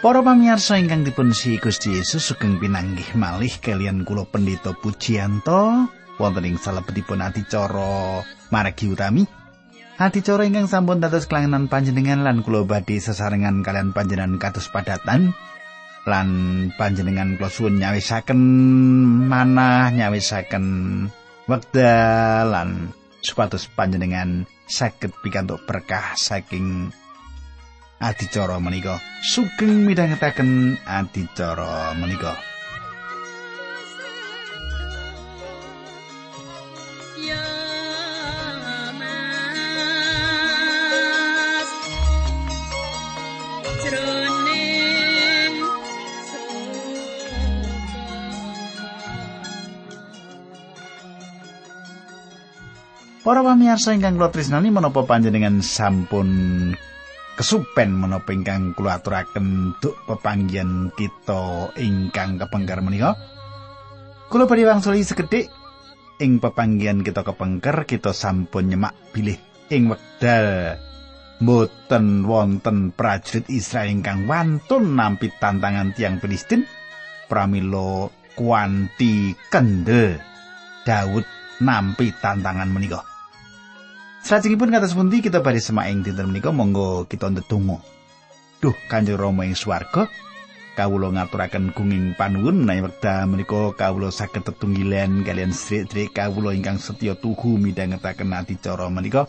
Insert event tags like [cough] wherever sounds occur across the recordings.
Para pamirsa ingkang dipun si Gusti Yesus sugeng pinanggih malih kalian kula pendeta Pujiyanto wonten ing salebetipun adicara margi utami. Adicara ingkang sampun dados kelangenan panjenengan lan kula badhe sesarengan kalian panjenengan kados padatan lan panjenengan kula suwun nyawisaken manah nyawisaken wekdal lan supados panjenengan saged pikantuk berkah saking adicara menika sugeng midhangetaken adicara menika. Para pamirsa ingkang kula tresnani menapa panjenengan sampun kesupen menapa ingkang kula aturaken duk pepanggihan kita ingkang kepengker menika. Kula badhe wangsuli sekedhik ing pepanggihan kita kepengker kita sampun nyemak bilih ing wekdal boten wonten prajurit Israel ingkang wantun nampi tantangan tiang Filistin pramila kuanti kendel Daud nampi tantangan menika. Salajengipun kados pundi kita badhe semak ing dinten menika monggo kita ndedonga. Duh Kanjeng Rama ing swarga, kawula ngaturaken gunging panuwun menawi wekdal menika kawula saged tetunggilan kalian sedherek kawula ingkang setya tuhu midhangetaken adicara menika.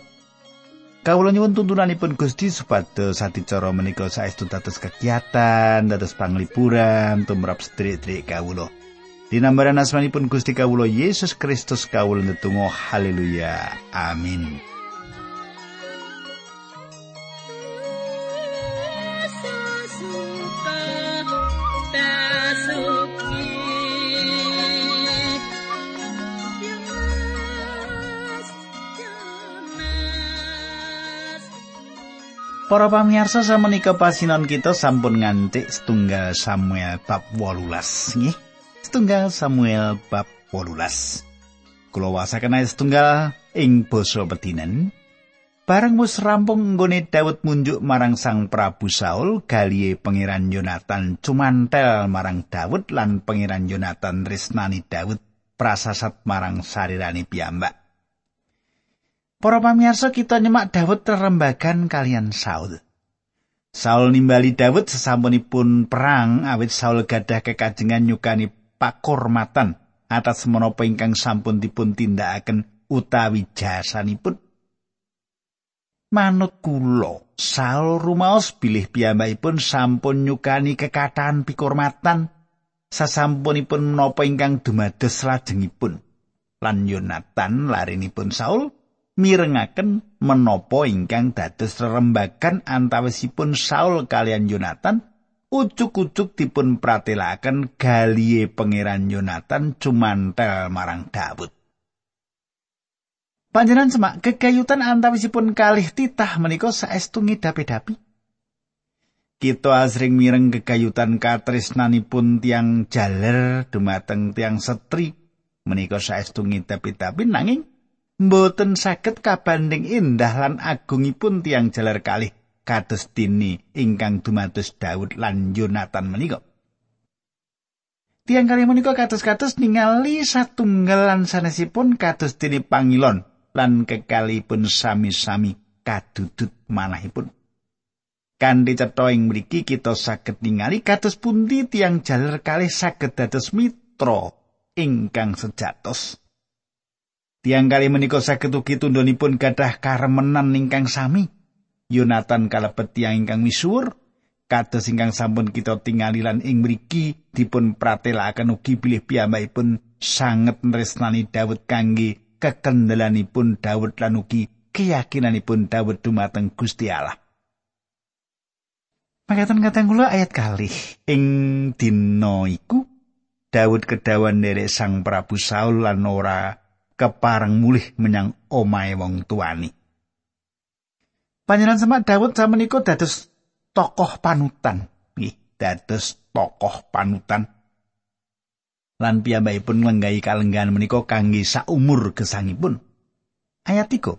Kawula nyuwun tuntunanipun Gusti supados adicara menika saestu dados kegiatan, dados panglipuran tumrap sedherek kawula. Dinambaran asmanipun Gusti kawula Yesus Kristus kawula ndedonga haleluya. Amin. Para pamirsa samenika pasinan kita sampun ngantik setunggal Samuel bab 18 nggih. Setunggal Samuel bab 18. Kula wasaken setunggal ing basa Bedinen. Bareng wis rampung nggone Daud munjuk marang Sang Prabu Saul, galihe pangeran Yonatan cumantel marang Daud lan pangeran Yonatan tresnani Daud prasasat marang sarirani piyambak. Para pamirsa kita nyemak Daud terembagan kalian Saul. Saul nimbali Daud sesampunipun perang awit Saul gadah kekajengan nyukani pakormatan atas menapa ingkang sampun dipun tindakaken utawi jasanipun. Manut kula, Saul rumaos bilih piyambakipun sampun nyukani kekatan pikormatan sasampunipun menapa ingkang dumados lajengipun. Lan Yonatan larinipun Saul mirengaken menapa ingkang dados rerembagan antawisipun Saul kalian Yonatan ucuk-ucuk dipun pratelaken galihe pangeran Yonatan cumantel marang Daud. Panjenan semak kekayutan antawisipun kalih titah menika saestu ngidapi-dapi. Kita asring mireng kekayutan katresnanipun tiang jaler dumateng tiang setri menika saestu ngidapi-dapi nanging mboten saged kabanding indah lan agungipun tiang jalar kalih kados dini ingkang dumados Daud lan Yonatan menika. Tiang kali menika kados-kados ningali satunggal lan sanesipun kados dini pangilon lan kekalipun sami-sami kadudut manahipun. Kanthi cetha ing mriki kita saged ningali kados pundi tiang jaler kalih saged dados mitra ingkang sejatos. Tiang kali menika saged ugi tundhonipun gadah karemenan ingkang sami. Yonatan kalebet tiang ingkang misuwur kados ingkang sampun kita tingali lan ing mriki dipun pratelakaken ugi bilih piyambakipun sanget nresnani Daud kangge kekendelanipun Daud lan ugi keyakinanipun Daud dumateng Gusti Allah. Makaten katang kula ayat kalih ing dina iku Daud kedawan derek Sang Prabu Saul lan ora kepareng mulih menyang omahe wong tuani. Panjenengan semak Daud samenika dados tokoh panutan. Nggih, dados tokoh panutan. Lan piyambakipun nglenggahi kalenggahan menika kangge saumur gesangipun. Ayat 3.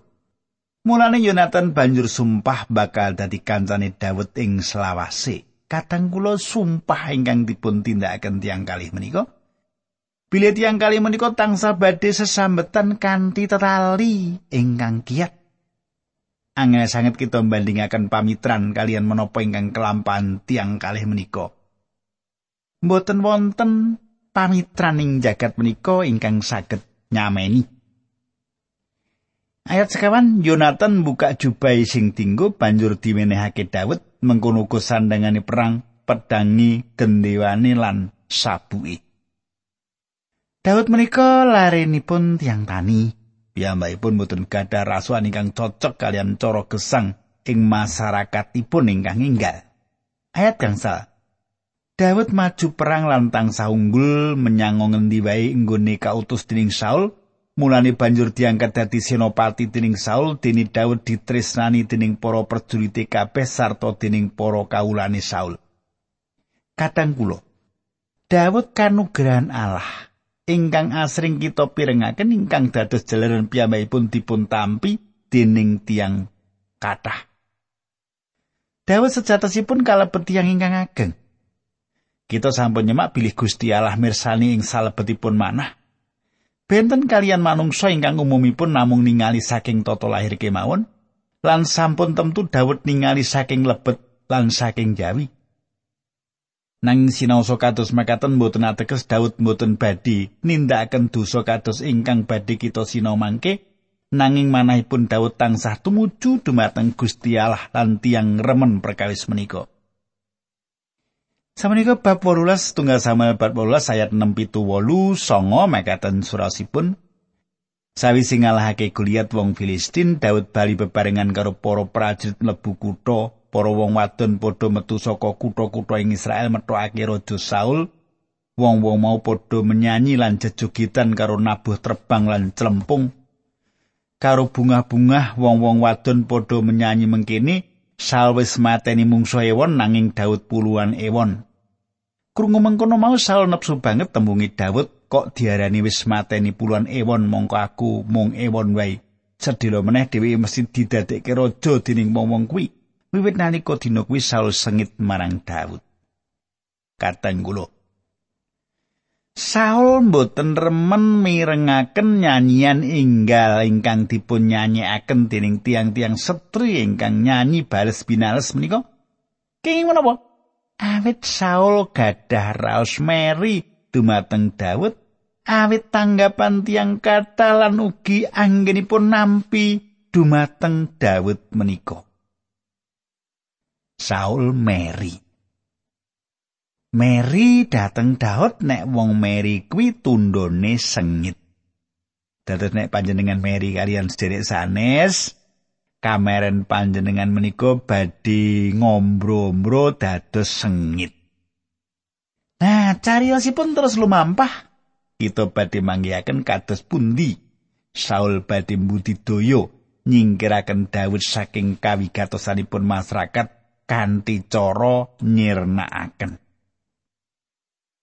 Mulane Yonatan banjur sumpah bakal dadi kancane Daud ing selawase. Kadang kula sumpah ingkang dipun tindakaken tiang kalih menika. Bilih tiang kalih menika tangsa badhe sesambetan kanthi tetali ingkang kiat. Angel sanget kita bandingaken pamitran kalian menapa ingkang kelampan tiang kalih menika. Mboten wonten pamitran ing jagat menika ingkang saged nyameni. Ayat sekawan Yonatan buka jubai sing tinggo banjur diwenehake Daud mengkono sandangane perang pedangi gendewane lan sabuke. Daud menika larenipun tiang tani. Piyambakipun boten gadah rasuan ingkang cocok kalian cara gesang ing masyarakatipun ingkang inggal. Ayat gangsal. Daud maju perang lan tansah unggul menyang ngendi wae nggone kautus dening Saul Mulane banjur diangkat dadi senopati dening Saul, dene Daud ditresnani dening para prajurite kabeh sarta dening para kawulane Saul. Kadang kula Daud kanugrahan Allah ingkang asring kita pirengaken ingkang dados jalaran piyambakipun dipun tampi dening tiang kathah. Daud sejatosipun kalebet tiyang ingkang ageng. Kita sampun nyemak bilih Gusti Allah mirsani ing salebetipun manah benten kalian manungsa ingkang umumipun namung ningali saking tata lahir kemawon lan sampun tentu Daud ningali saking lebet lan saking jawi nang sinaosa kados makaten mboten ateges Daud mboten badhe nindakaken dosa kados ingkang badhe kita sinau mangke nanging manahipun Daud tansah tumuju dumateng Gusti Allah lan tiang remen perkawis menika. Samenika bab 18 tunggal Samuel bab 18 ayat 6 pitu wolu songo mekaten surasipun. Sawise ngalahake Goliat wong Filistin, Daud bali bebarengan karo para prajurit mlebu kutha, para wong wadon padha metu saka kutha-kutha ing Israel metokake raja Saul. Wong-wong mau padha menyanyi lan jejogitan karo nabuh terbang lan celempung. Karo bunga-bunga wong-wong wadon padha menyanyi mengkene, Saul wis mateni mungsuh ewon nanging Daud puluhan ewon. Krungu mengkono mau Saul nepsu banget tembungi Daud kok diarani wis mateni puluhan ewon mongko aku mung ewon wae. Sedilo meneh dhewe mesti didadekke raja dening wong-wong kuwi. Wiwit nalika dina kuwi Saul sengit marang Daud. Kateng kula Saul mboten remen mirengaken nyanyian inggal ingkang dipun nyanyikaken dening tiang-tiang setri ingkang nyanyi bales binales menika. Kenging menapa? Awit Saul gadah raos Mary dumateng Daud, awit tanggapan tiang kata lan ugi anggenipun nampi dumateng Daud menika. Saul Mary Mary dateng Daud nek wong Mary kuwi tundone sengit. Dados nek panjenengan Mary kalian sederek sanes, kameren panjenengan menika badhe ngombro-ombro dados sengit. Nah, cariyosipun terus lumampah. Kita badhe manggihaken kados pundi Saul badhe mbudidaya nyingkiraken Daud saking kawigatosanipun masyarakat kanthi cara nyirnakaken.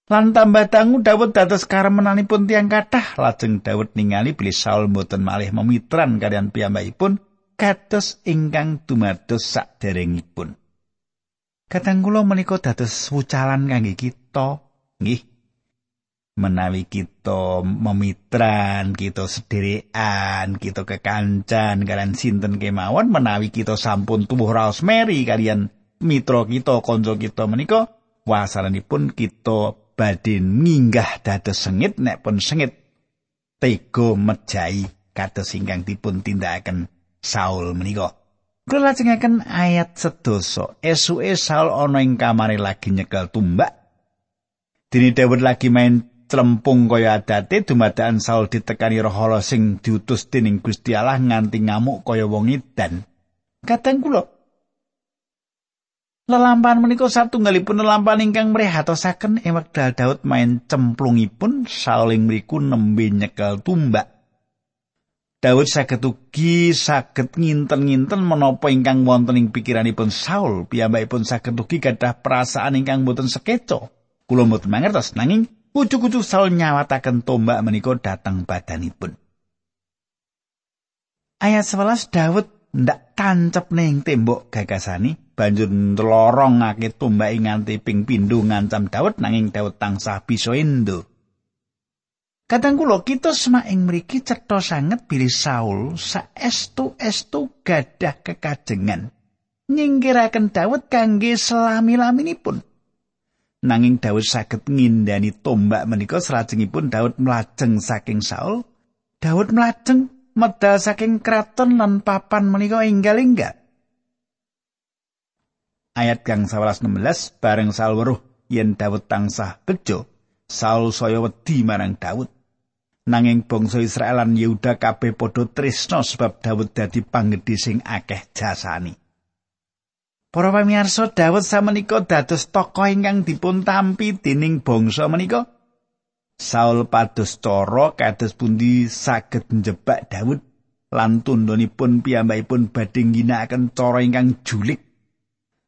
Lan tambah dangu Daud dados karemenanipun tiang kathah lajeng Daud ningali bilih Saul mboten malih memitran kalian piyambakipun kados ingkang dumados saderengipun. Kadang kula menika dados wucalan kangge kita, nggih. Menawi kita memitran, kita sederekan, kita kekancan kalian sinten kemawon, menawi kita sampun tubuh raos meri kalian mitra kita, konco kita menika, wasalanipun kita badhe minggah dados sengit nek pun sengit tega mejai kados ingkang dipun tindakaken Saul menika. Kula lajengaken ayat sedoso. Esuke Saul ana ing kamare lagi nyekel tumbak. Dini Daud lagi main celempung kaya adate dumadakan Saul ditekani roh sing diutus dening Gusti Allah nganti ngamuk kaya wong edan. Kadang kula Lelampahan menika satunggalipun lelampahan ingkang mrehatosaken ing wekdal Daud main cemplungipun saling mriku nembe nyekel tumbak. Daud saged ugi saged nginten-nginten menapa ingkang wonten ing pikiranipun Saul, piyambakipun saged ugi gadah perasaan ingkang boten sekeco. Kula mboten mangertos nanging ujug-ujug Saul nyawataken tombak menika dateng badanipun. Ayat 11 Daud ndak tancep ning tembok gagasani banjur nlorongake tombake nganti ping pindho ngancam Daud nanging Daud tansah bisa endo. Kadang kula kita semak ing mriki cetha sanget bilih Saul saestu-estu gadah kekajengan nyingkiraken Daud kangge selami-laminipun. Nanging Daud saged ngindani tombak menika salajengipun Daud mlajeng saking Saul. Daud mlajeng medal saking kraton lan papan menika enggal-enggal. Ayat kang 11 16 bareng Saul weruh yen Daud tansah bejo, Saul saya wedi marang Daud. nanging bangsa Israel lan Yehuda kabeh padha tresna sebab Daud dadi panggedhe sing akeh jasani. Para pamirsa, Daud samenika dados tokoh ingkang dipun tampi dening bangsa menika. Saul pados cara kados pundi saged njebak Daud lan tundhonipun piyambakipun badhe ngginakaken cara ingkang julik.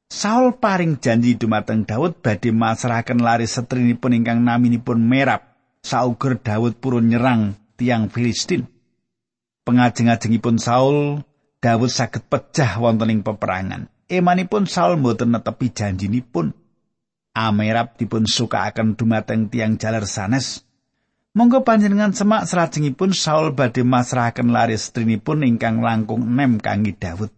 Saul paring janji dumateng Daud badhe masrahaken lari setrinipun ingkang naminipun Merab sauger Daud purun nyerang tiang Filistin. Pengajeng-ajengipun Saul, Daud saged pecah wonten ing peperangan. Emanipun Saul mboten netepi janjinipun. Amerap dipun sukaaken dumateng tiang jaler sanes. Monggo panjenengan semak salajengipun Saul badhe masrahaken lari strinipun ingkang langkung nem kangge Daud.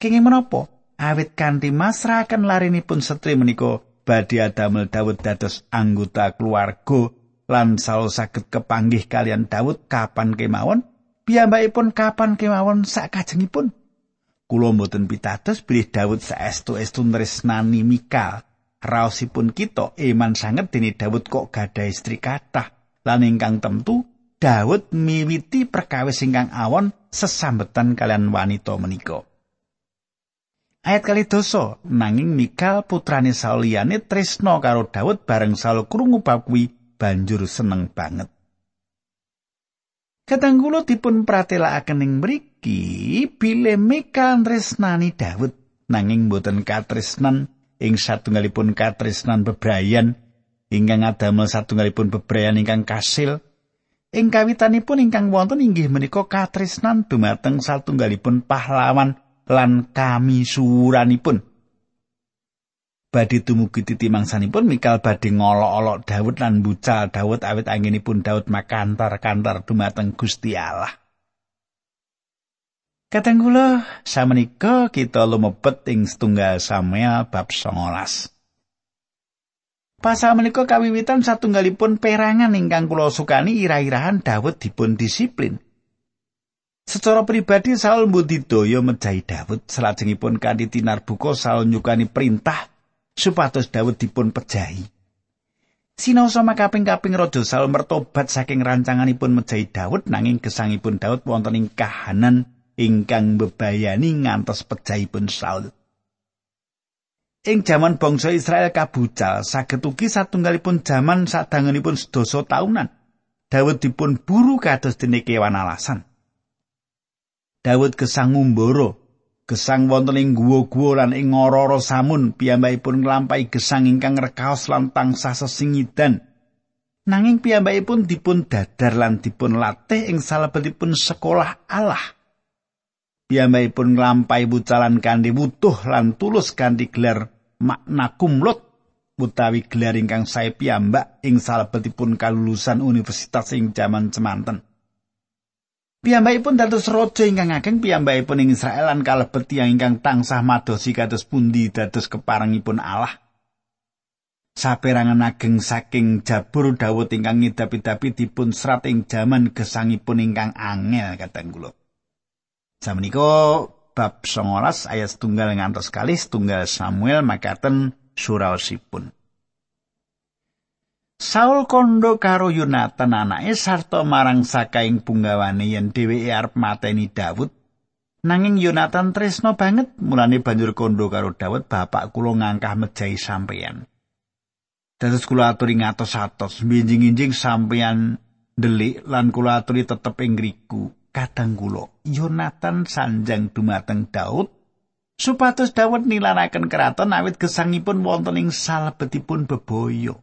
Kenging menapa? Awit kanthi masrahaken larinipun setri menika badhe adamel Daud dados anggota keluarga lan Saul saged kepanggih kalian Daud kapan kemawon piyambakipun kapan kemawon sakajengipun kula mboten pitados bilih Daud saestu-estu tresnani Mikal raosipun kita iman sanget dene Daud kok gada istri kathah lan ingkang tentu Daud miwiti perkawis ingkang awon sesambetan kalian wanita menika Ayat kali doso, nanging Mikal putrane Saul liyane tresno karo Daud bareng Saul krungu bab kuwi banjur seneng banget. Katanggulo dipun pratelakaken ing mriki bile Mika tresnani Daud nanging boten katresnan ing satunggalipun katresnan bebrayan ingkang adamel satunggalipun bebrayan ingkang kasil ing kawitanipun ingkang wonten inggih menika katresnan dumateng satunggalipun pahlawan lan kamisuranipun badhe dumugi titi mangsanipun Mikal badhe ngolok-olok Daud lan bucal Daud awit anginipun Daud makantar-kantar dumateng Gusti Allah. Kadang kula samenika kita lumebet ing setunggal Samuel bab 19. Pasal menika kawiwitan satunggalipun perangan ingkang kula sukani ira-irahan Daud dipun disiplin. Secara pribadi Saul mbudidaya mejahi Daud salajengipun kanthi tinar buka Saul nyukani perintah supados Daud dipun pejahi. Sinaosa makaping-kaping Raja Saul mertobat saking rancanganipun mejahi Daud nanging gesangipun Daud wonten ing kahanan ingkang bebayani ngantos pejahipun Saul. Ing jaman bangsa Israel kabucal saged ugi satunggalipun jaman sadangunipun sedasa taunan. Daud dipun buru kados dene kewan alasan. Daud gesang ngumbara gesang wonten ing guwa-guwa lan ing ngororo samun piyambakipun nglampahi gesang ingkang rekaos lan tansah sesingidan nanging piyambakipun dipun dadar lan dipun latih ing salebetipun sekolah Allah piyambakipun nglampahi bucalan kanthi wutuh lan tulus kanthi gelar makna kumlut utawi gelar ingkang sae piyambak ing salebetipun kalulusan universitas ing jaman semanten Piyambakipun dados raja ingkang ageng piyambakipun ing Israel lan kalebet tiyang ingkang tansah madosi kados pundi dados keparengipun Allah. Saperangan ageng saking Jabur Dawud ingkang ngidapi-dapi dipun serat ing jaman gesangipun ingkang angel kateng kula. Samenika bab 19 ayat setunggal ngantos kali setunggal Samuel makaten suraosipun. Saul kondo karo Yonatan anake sarta marang sakaing punggawane yen dheweke arep mateni Daud. Nanging Yonatan tresno banget mulane banjur kondo karo Daud bapak kula ngangkah mejahi sampeyan. Dados kula aturi ngatos-atos mbinjing-injing sampeyan delik lan kula aturi tetep ing. Kadang kula Yonatan sanjang dumateng Daud supados Daud nilaraken keraton awit gesangipun wonten ing salebetipun bebaya.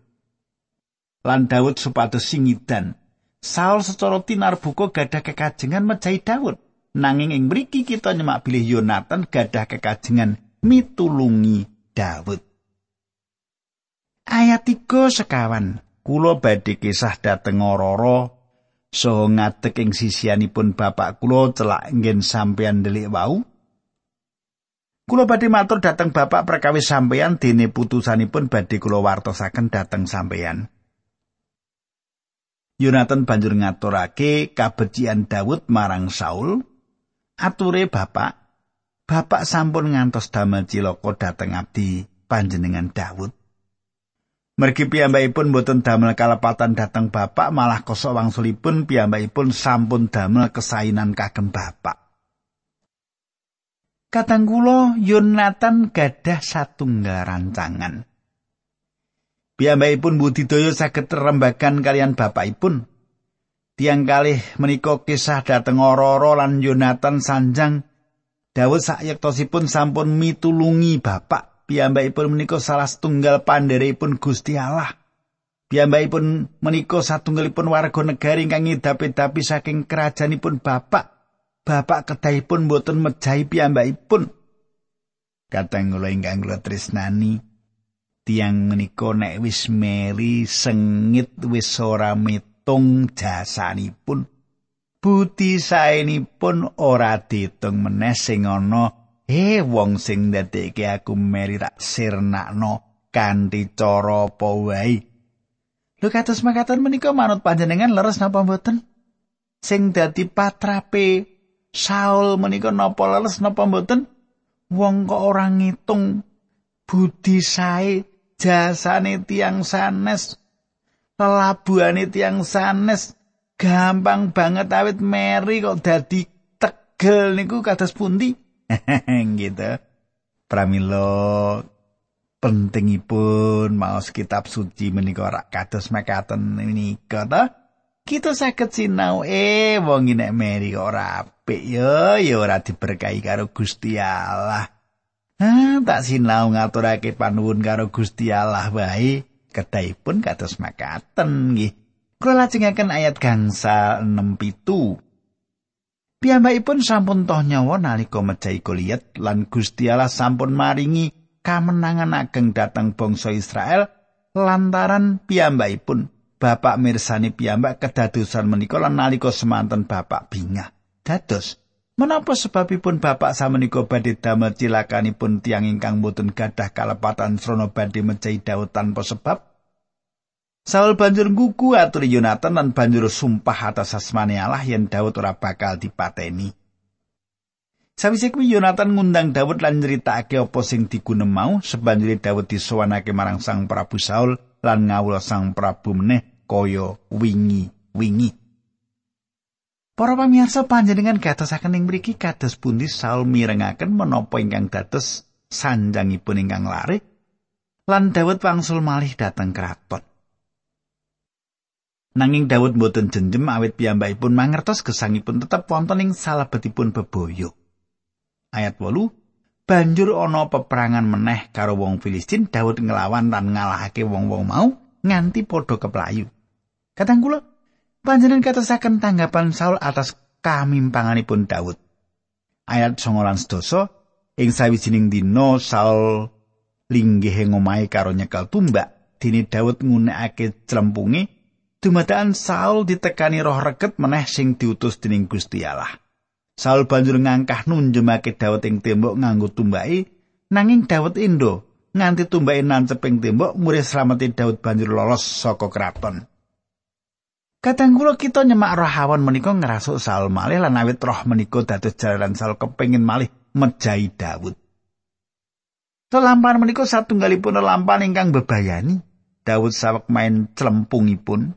lan Daud supados singidan. Saul secara tinar buka gadah kekajengan mejahi Daud. nanging ing mriki kita nyemak bilih Yonatan gadah kekajengan mitulungi Daud. Ayat 3 sekawan kula badhe kisah dhateng Ororo saha ngadeg ing sisianipun bapak kula celak nggen sampeyan delik wau. Kula badhe matur dhateng bapak perkawis sampeyan dene putusanipun badhe kula wartosaken dhateng sampeyan. Yonatan banjur ngaturake kabecikan Daud marang Saul. Ature bapak, bapak sampun ngantos damel cilaka dhateng abdi panjenengan Daud. Mergi piyambakipun boten damel kalepatan dhateng bapak malah kosok wangsulipun piyambakipun sampun damel kesainan kagem bapak. Kadang kula Yonatan gadah satunggal rancangan. Piyambakipun budidaya saged rembagan kalian bapakipun. Tiang kalih menika kisah dhateng Ororo lan Yonatan sanjang Dawud sayektosipun sampun mitulungi bapak piyambakipun menika salah setunggal pandherekipun Gusti Allah. Piyambakipun menika satunggalipun warga negari ingkang ngidapi-dapi saking kerajaanipun Bapak. Bapak kedahipun boten mejahi piyambakipun. Kateng kula ingkang kula tresnani, tiang menika nek wis meri sengit wis ora metung jasanipun. Buti saenipun ora ditung meneh sing ana Eh wong sing ndadekke aku meri tak sirnakno kanthi cara apa wae. Lho kados makaten menika manut panjenengan leres napa mboten? Sing dadi patrape Saul menika napa leres napa mboten? Wong kok ora ngitung budi sae jasane tiang sanes lelabuhane tiang sanes gampang banget awit meri kok dadi tegel niku kados pundi? [laughs] gitu. Pramila pentingipun maos kitab suci menika ora kados mekaten menika ta. Kita saged sinau eh wong nek meri ora apik yo ya ora diberkahi karo Gusti Allah. Ah, tak sinau ngaturake panuwun karo Gusti Allah wae kedahipun kados makaten nggih. Kula lajengaken ayat gangsa 6 pitu. Piyambakipun sampun toh nyawa nalika mejahi Goliat lan Gusti Allah sampun maringi kamenangan ageng dhateng bangsa Israel lantaran piyambakipun bapak mirsani piyambak kedadosan menika lan nalika semanten bapak bingah. Dados menapa sebabipun bapak samenika badhe damel cilakanipun tiang ingkang boten gadah kalepatan srana badhe mejahi Daud tanpa sebab? Saul banjur nggugu aturi Yonatan lan banjur sumpah atas asmane Allah yen Daud ora bakal dipateni. Sawise kuwi Yonatan ngundang Daud lan nyritakake apa sing digunem mau, sebanjure Daud disowanake marang Sang Prabu Saul lan ngawula Sang Prabu meneh kaya wingi-wingi. Para pamirsa panjenengan gatosaken ing mriki kados pundi Saul mirengaken menapa ingkang dados sanjangipun ingkang lare lan Daud wangsul malih dhateng kraton. Nanging Daud mboten jenjem awit piyambakipun mangertos gesangipun tetep wonten ing salebetipun bebaya. Ayat 8 Banjur ana peperangan meneh karo wong Filistin, Daud nglawan lan ngalahake wong-wong mau nganti padha keplayu. Kadang kula panjenengan katasaken tanggapan Saul atas kamimpanganipun Daud. Ayat 19 dosa ing sawijining dina Saul linggih ing omahe karo nyekel tumbak, dene Daud ngunekake clempunge Dumadaan Saul ditekani roh reget meneh sing diutus dening Gusti Allah. Saul banjur ngangkah nunjemake Daud ing tembok nganggo tumbake, nanging Daud endo nganti tumbake nancep ing tembok murid slameti Daud banjur lolos saka kraton. Kadang kula kita nyemak roh hawan menika ngrasuk Saul malih lan awit roh menika dados jalaran Saul kepengin malih mejahi Daud. Lelampahan menika satunggalipun lelampahan ingkang bebayani. Daud sawek main celempungipun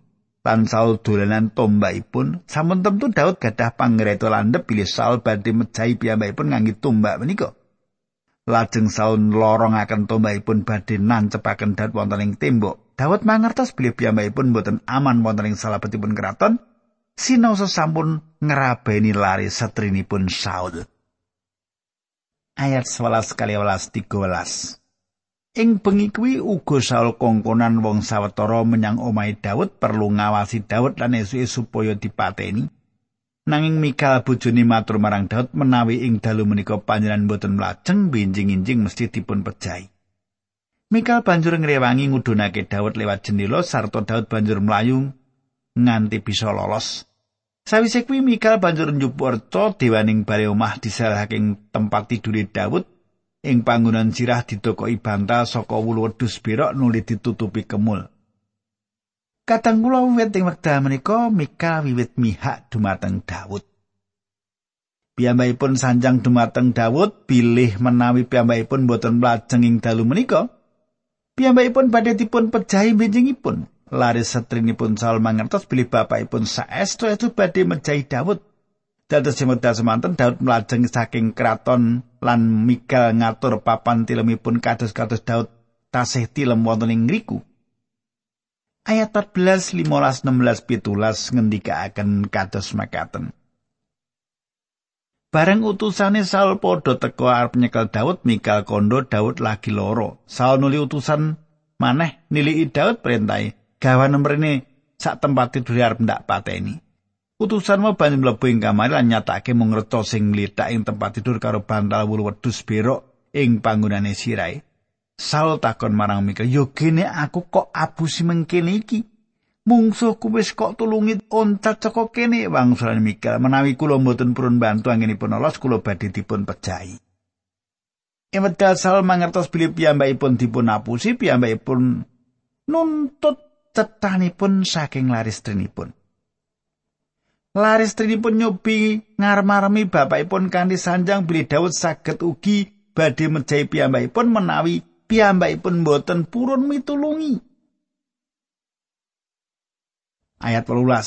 lan Saul dolanan tombakipun. Sampun tentu Daud gadah pangreta landhep bilih Saul badhe mejahi piyambakipun ngangge tombak menika. Lajeng Saul lorongaken tombakipun badhe nancepaken Daud wonten ing tembok. Daud mangertos bilih piyambakipun boten aman wonten ing salebetipun kraton sinau sampun ngerabeni lari satrinipun Saul. Ayat 11 kali 11 13 Ing bengi kuwi uga Saul kongkonan wong sawetara menyang omahe Daud perlu ngawasi Daud lan esuke supaya dipateni. Nanging Mikal bojone matur marang Daud menawi ing dalu menika panjenengan boten mlajeng benjing-injing mesti dipun pejahi. Mikal banjur ngrewangi ngudunake Daud lewat jendela sarta Daud banjur mlayu nganti bisa lolos. Sawise kuwi Mikal banjur njupuk dewaning bare omah disalahake tempat tidure Daud ing panggonan sirah ditokoki bantal saka wulu wedhus berok nuli ditutupi kemul. Kadang kula wiwit ing wekdal menika Mika wiwit mihak dumateng Daud. Piyambakipun sanjang dumateng Daud bilih menawi piyambakipun boten mlajeng ing dalu menika. Piyambakipun badhe dipun pejahi benjingipun. Laris setrinipun Saul mangertos bilih bapakipun saestu itu badhe mejahi Daud. Dados semedal semanten Daud mlajeng saking kraton lan Mika ngatur papan tilemipun kados-kados Daud tasih tilem wonten ing ngriku. ayat 14 15 16 pitulas ngendikaaken kados makaten Bareng utusane Saul padha teka arep nyekel Daud Mikal kondo Daud lagi loro. Saul nuli utusan maneh niliki Daud perintai gawan mrene sak tempat tidur arep ndak pateni Utusan mau banyu mlebu ing kamar lan nyatake mung reca sing mlethak ing tempat tidur karo bantal wulu wedhus berok ing panggonane sirai. Saul takon marang Mikal, "Yo kene aku kok abusi mengkene iki? Mungsuhku wis kok tulungi oncat saka kene." Wangsulane Mikal, "Menawi kula mboten purun bantu anggenipun lolos, kula badhe dipun pejahi." Emedal Saul mangertos bilih piyambakipun dipun apusi, piyambakipun nuntut cetanipun saking laristrinipun. Laristrinipun nyobi ngarmarmi bapakipun kanthi sanjang bilih Daud saged ugi badhe mejahi piyambakipun menawi piyambakipun boten purun mitulungi. Ayat 18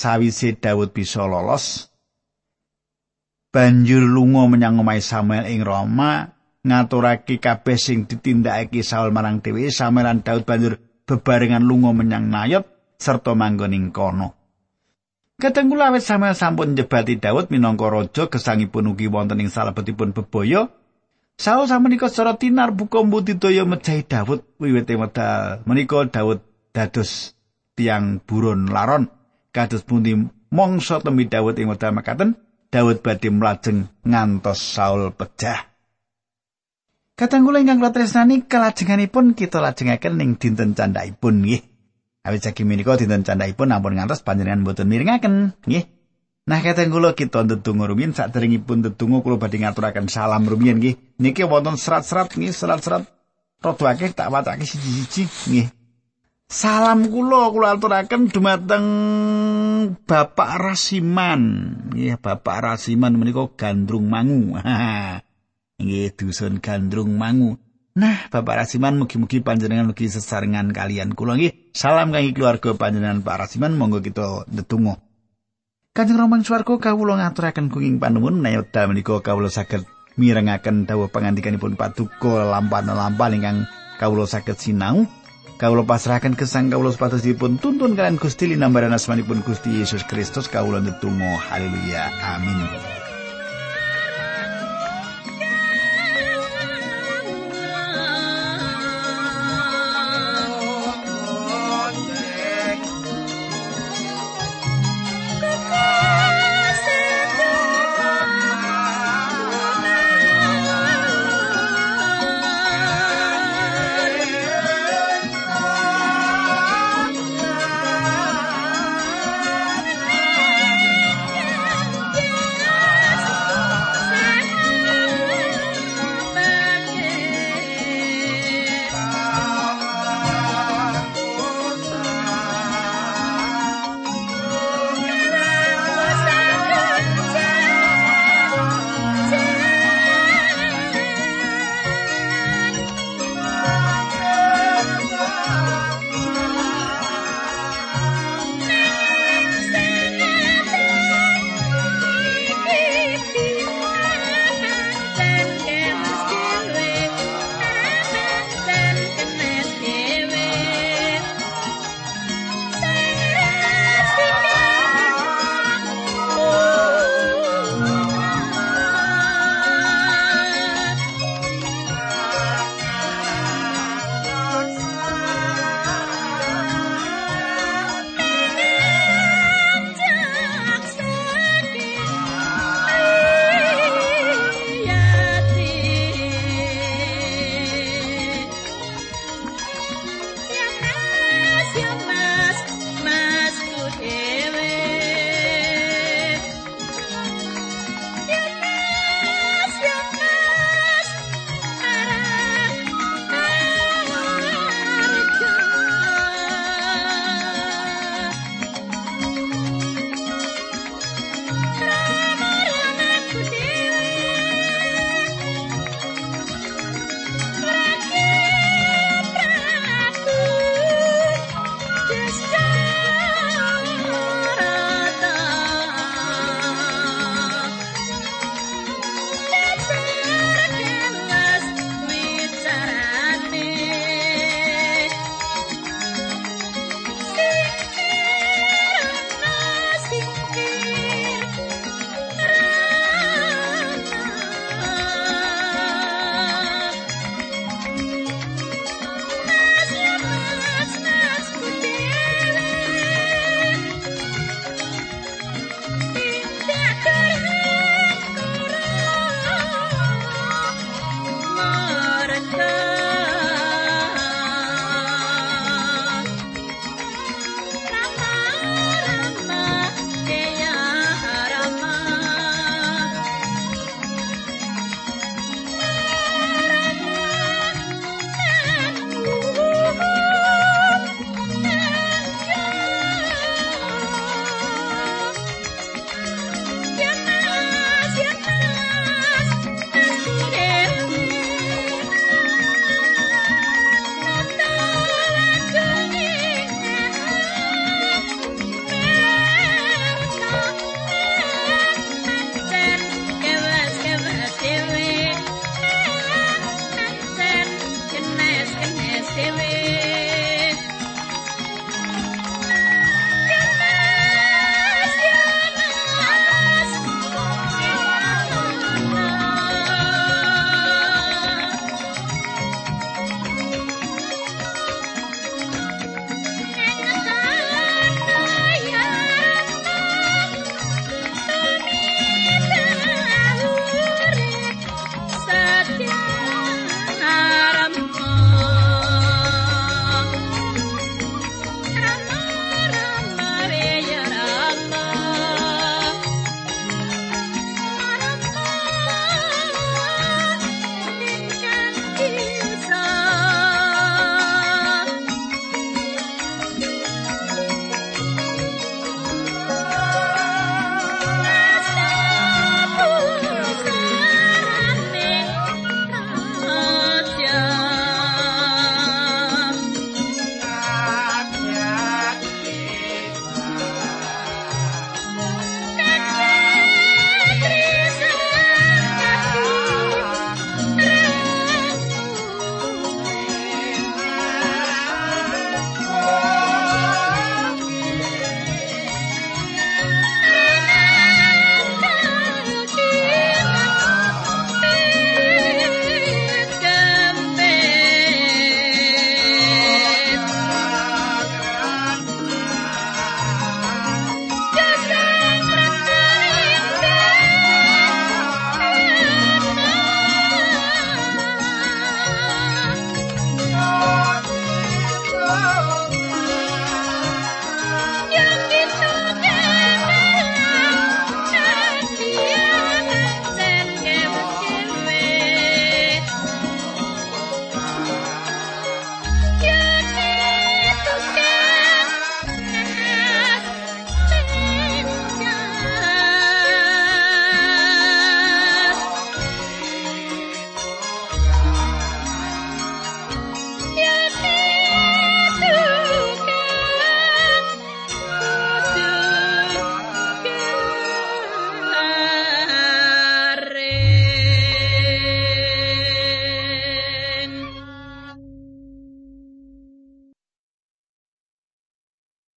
sawise Daud bisa lolos banjur lunga menyang omahe Samuel ing Roma ngaturake kabeh sing ditindakake Saul marang dhewe Samuel lan Daud banjur bebarengan lunga menyang Nayot serta manggon ing kono. Kadang kula Samuel sampun njebati Daud minangka raja gesangipun ugi wonten ing salebetipun bebaya Saul samenika secara tinar buka mbudidaya mejahi Daud wiwit medal. Menika Daud dados tiang buron laron kados pundi mongso temi Daud ing medal makaten Daud badhe mlajeng ngantos Saul pecah. Kadang kula ingkang tresnani kalajenganipun kita lajengaken ning dinten candhaipun nggih. Awit saking menika dinten candhaipun ampun ngantos panjenengan boten miringaken nggih. Nah kata kula kita ndedonga rumiyin saderengipun ndedonga kula badhe ngaturaken salam rumiyin nggih. Niki wonten serat-serat nggih, serat-serat rada akeh tak wacake siji-siji nggih. Salam kula kula aturaken dumateng Bapak Rasiman. Nggih, Bapak Rasiman menika Gandrung Mangu. [laughs] Nggih, dusun Gandrung Mangu. Nah, Bapak Rasiman mugi-mugi panjenengan mugi sesarengan kalian kula nggih. Salam kangge keluarga panjenengan Pak Rasiman, monggo kita ndedonga. Kanjeng Rama swarga kawula ngaturaken kuing panuwun menawi dalem menika kawula saged mirengaken dawuh pangandikanipun paduka lampan-lampan ingkang kawula saged sinau. Kawula pasrahaken gesang kawula supados dipun tuntun kalian Gusti linambaran asmanipun Gusti Yesus Kristus kawula ndedonga haleluya amin.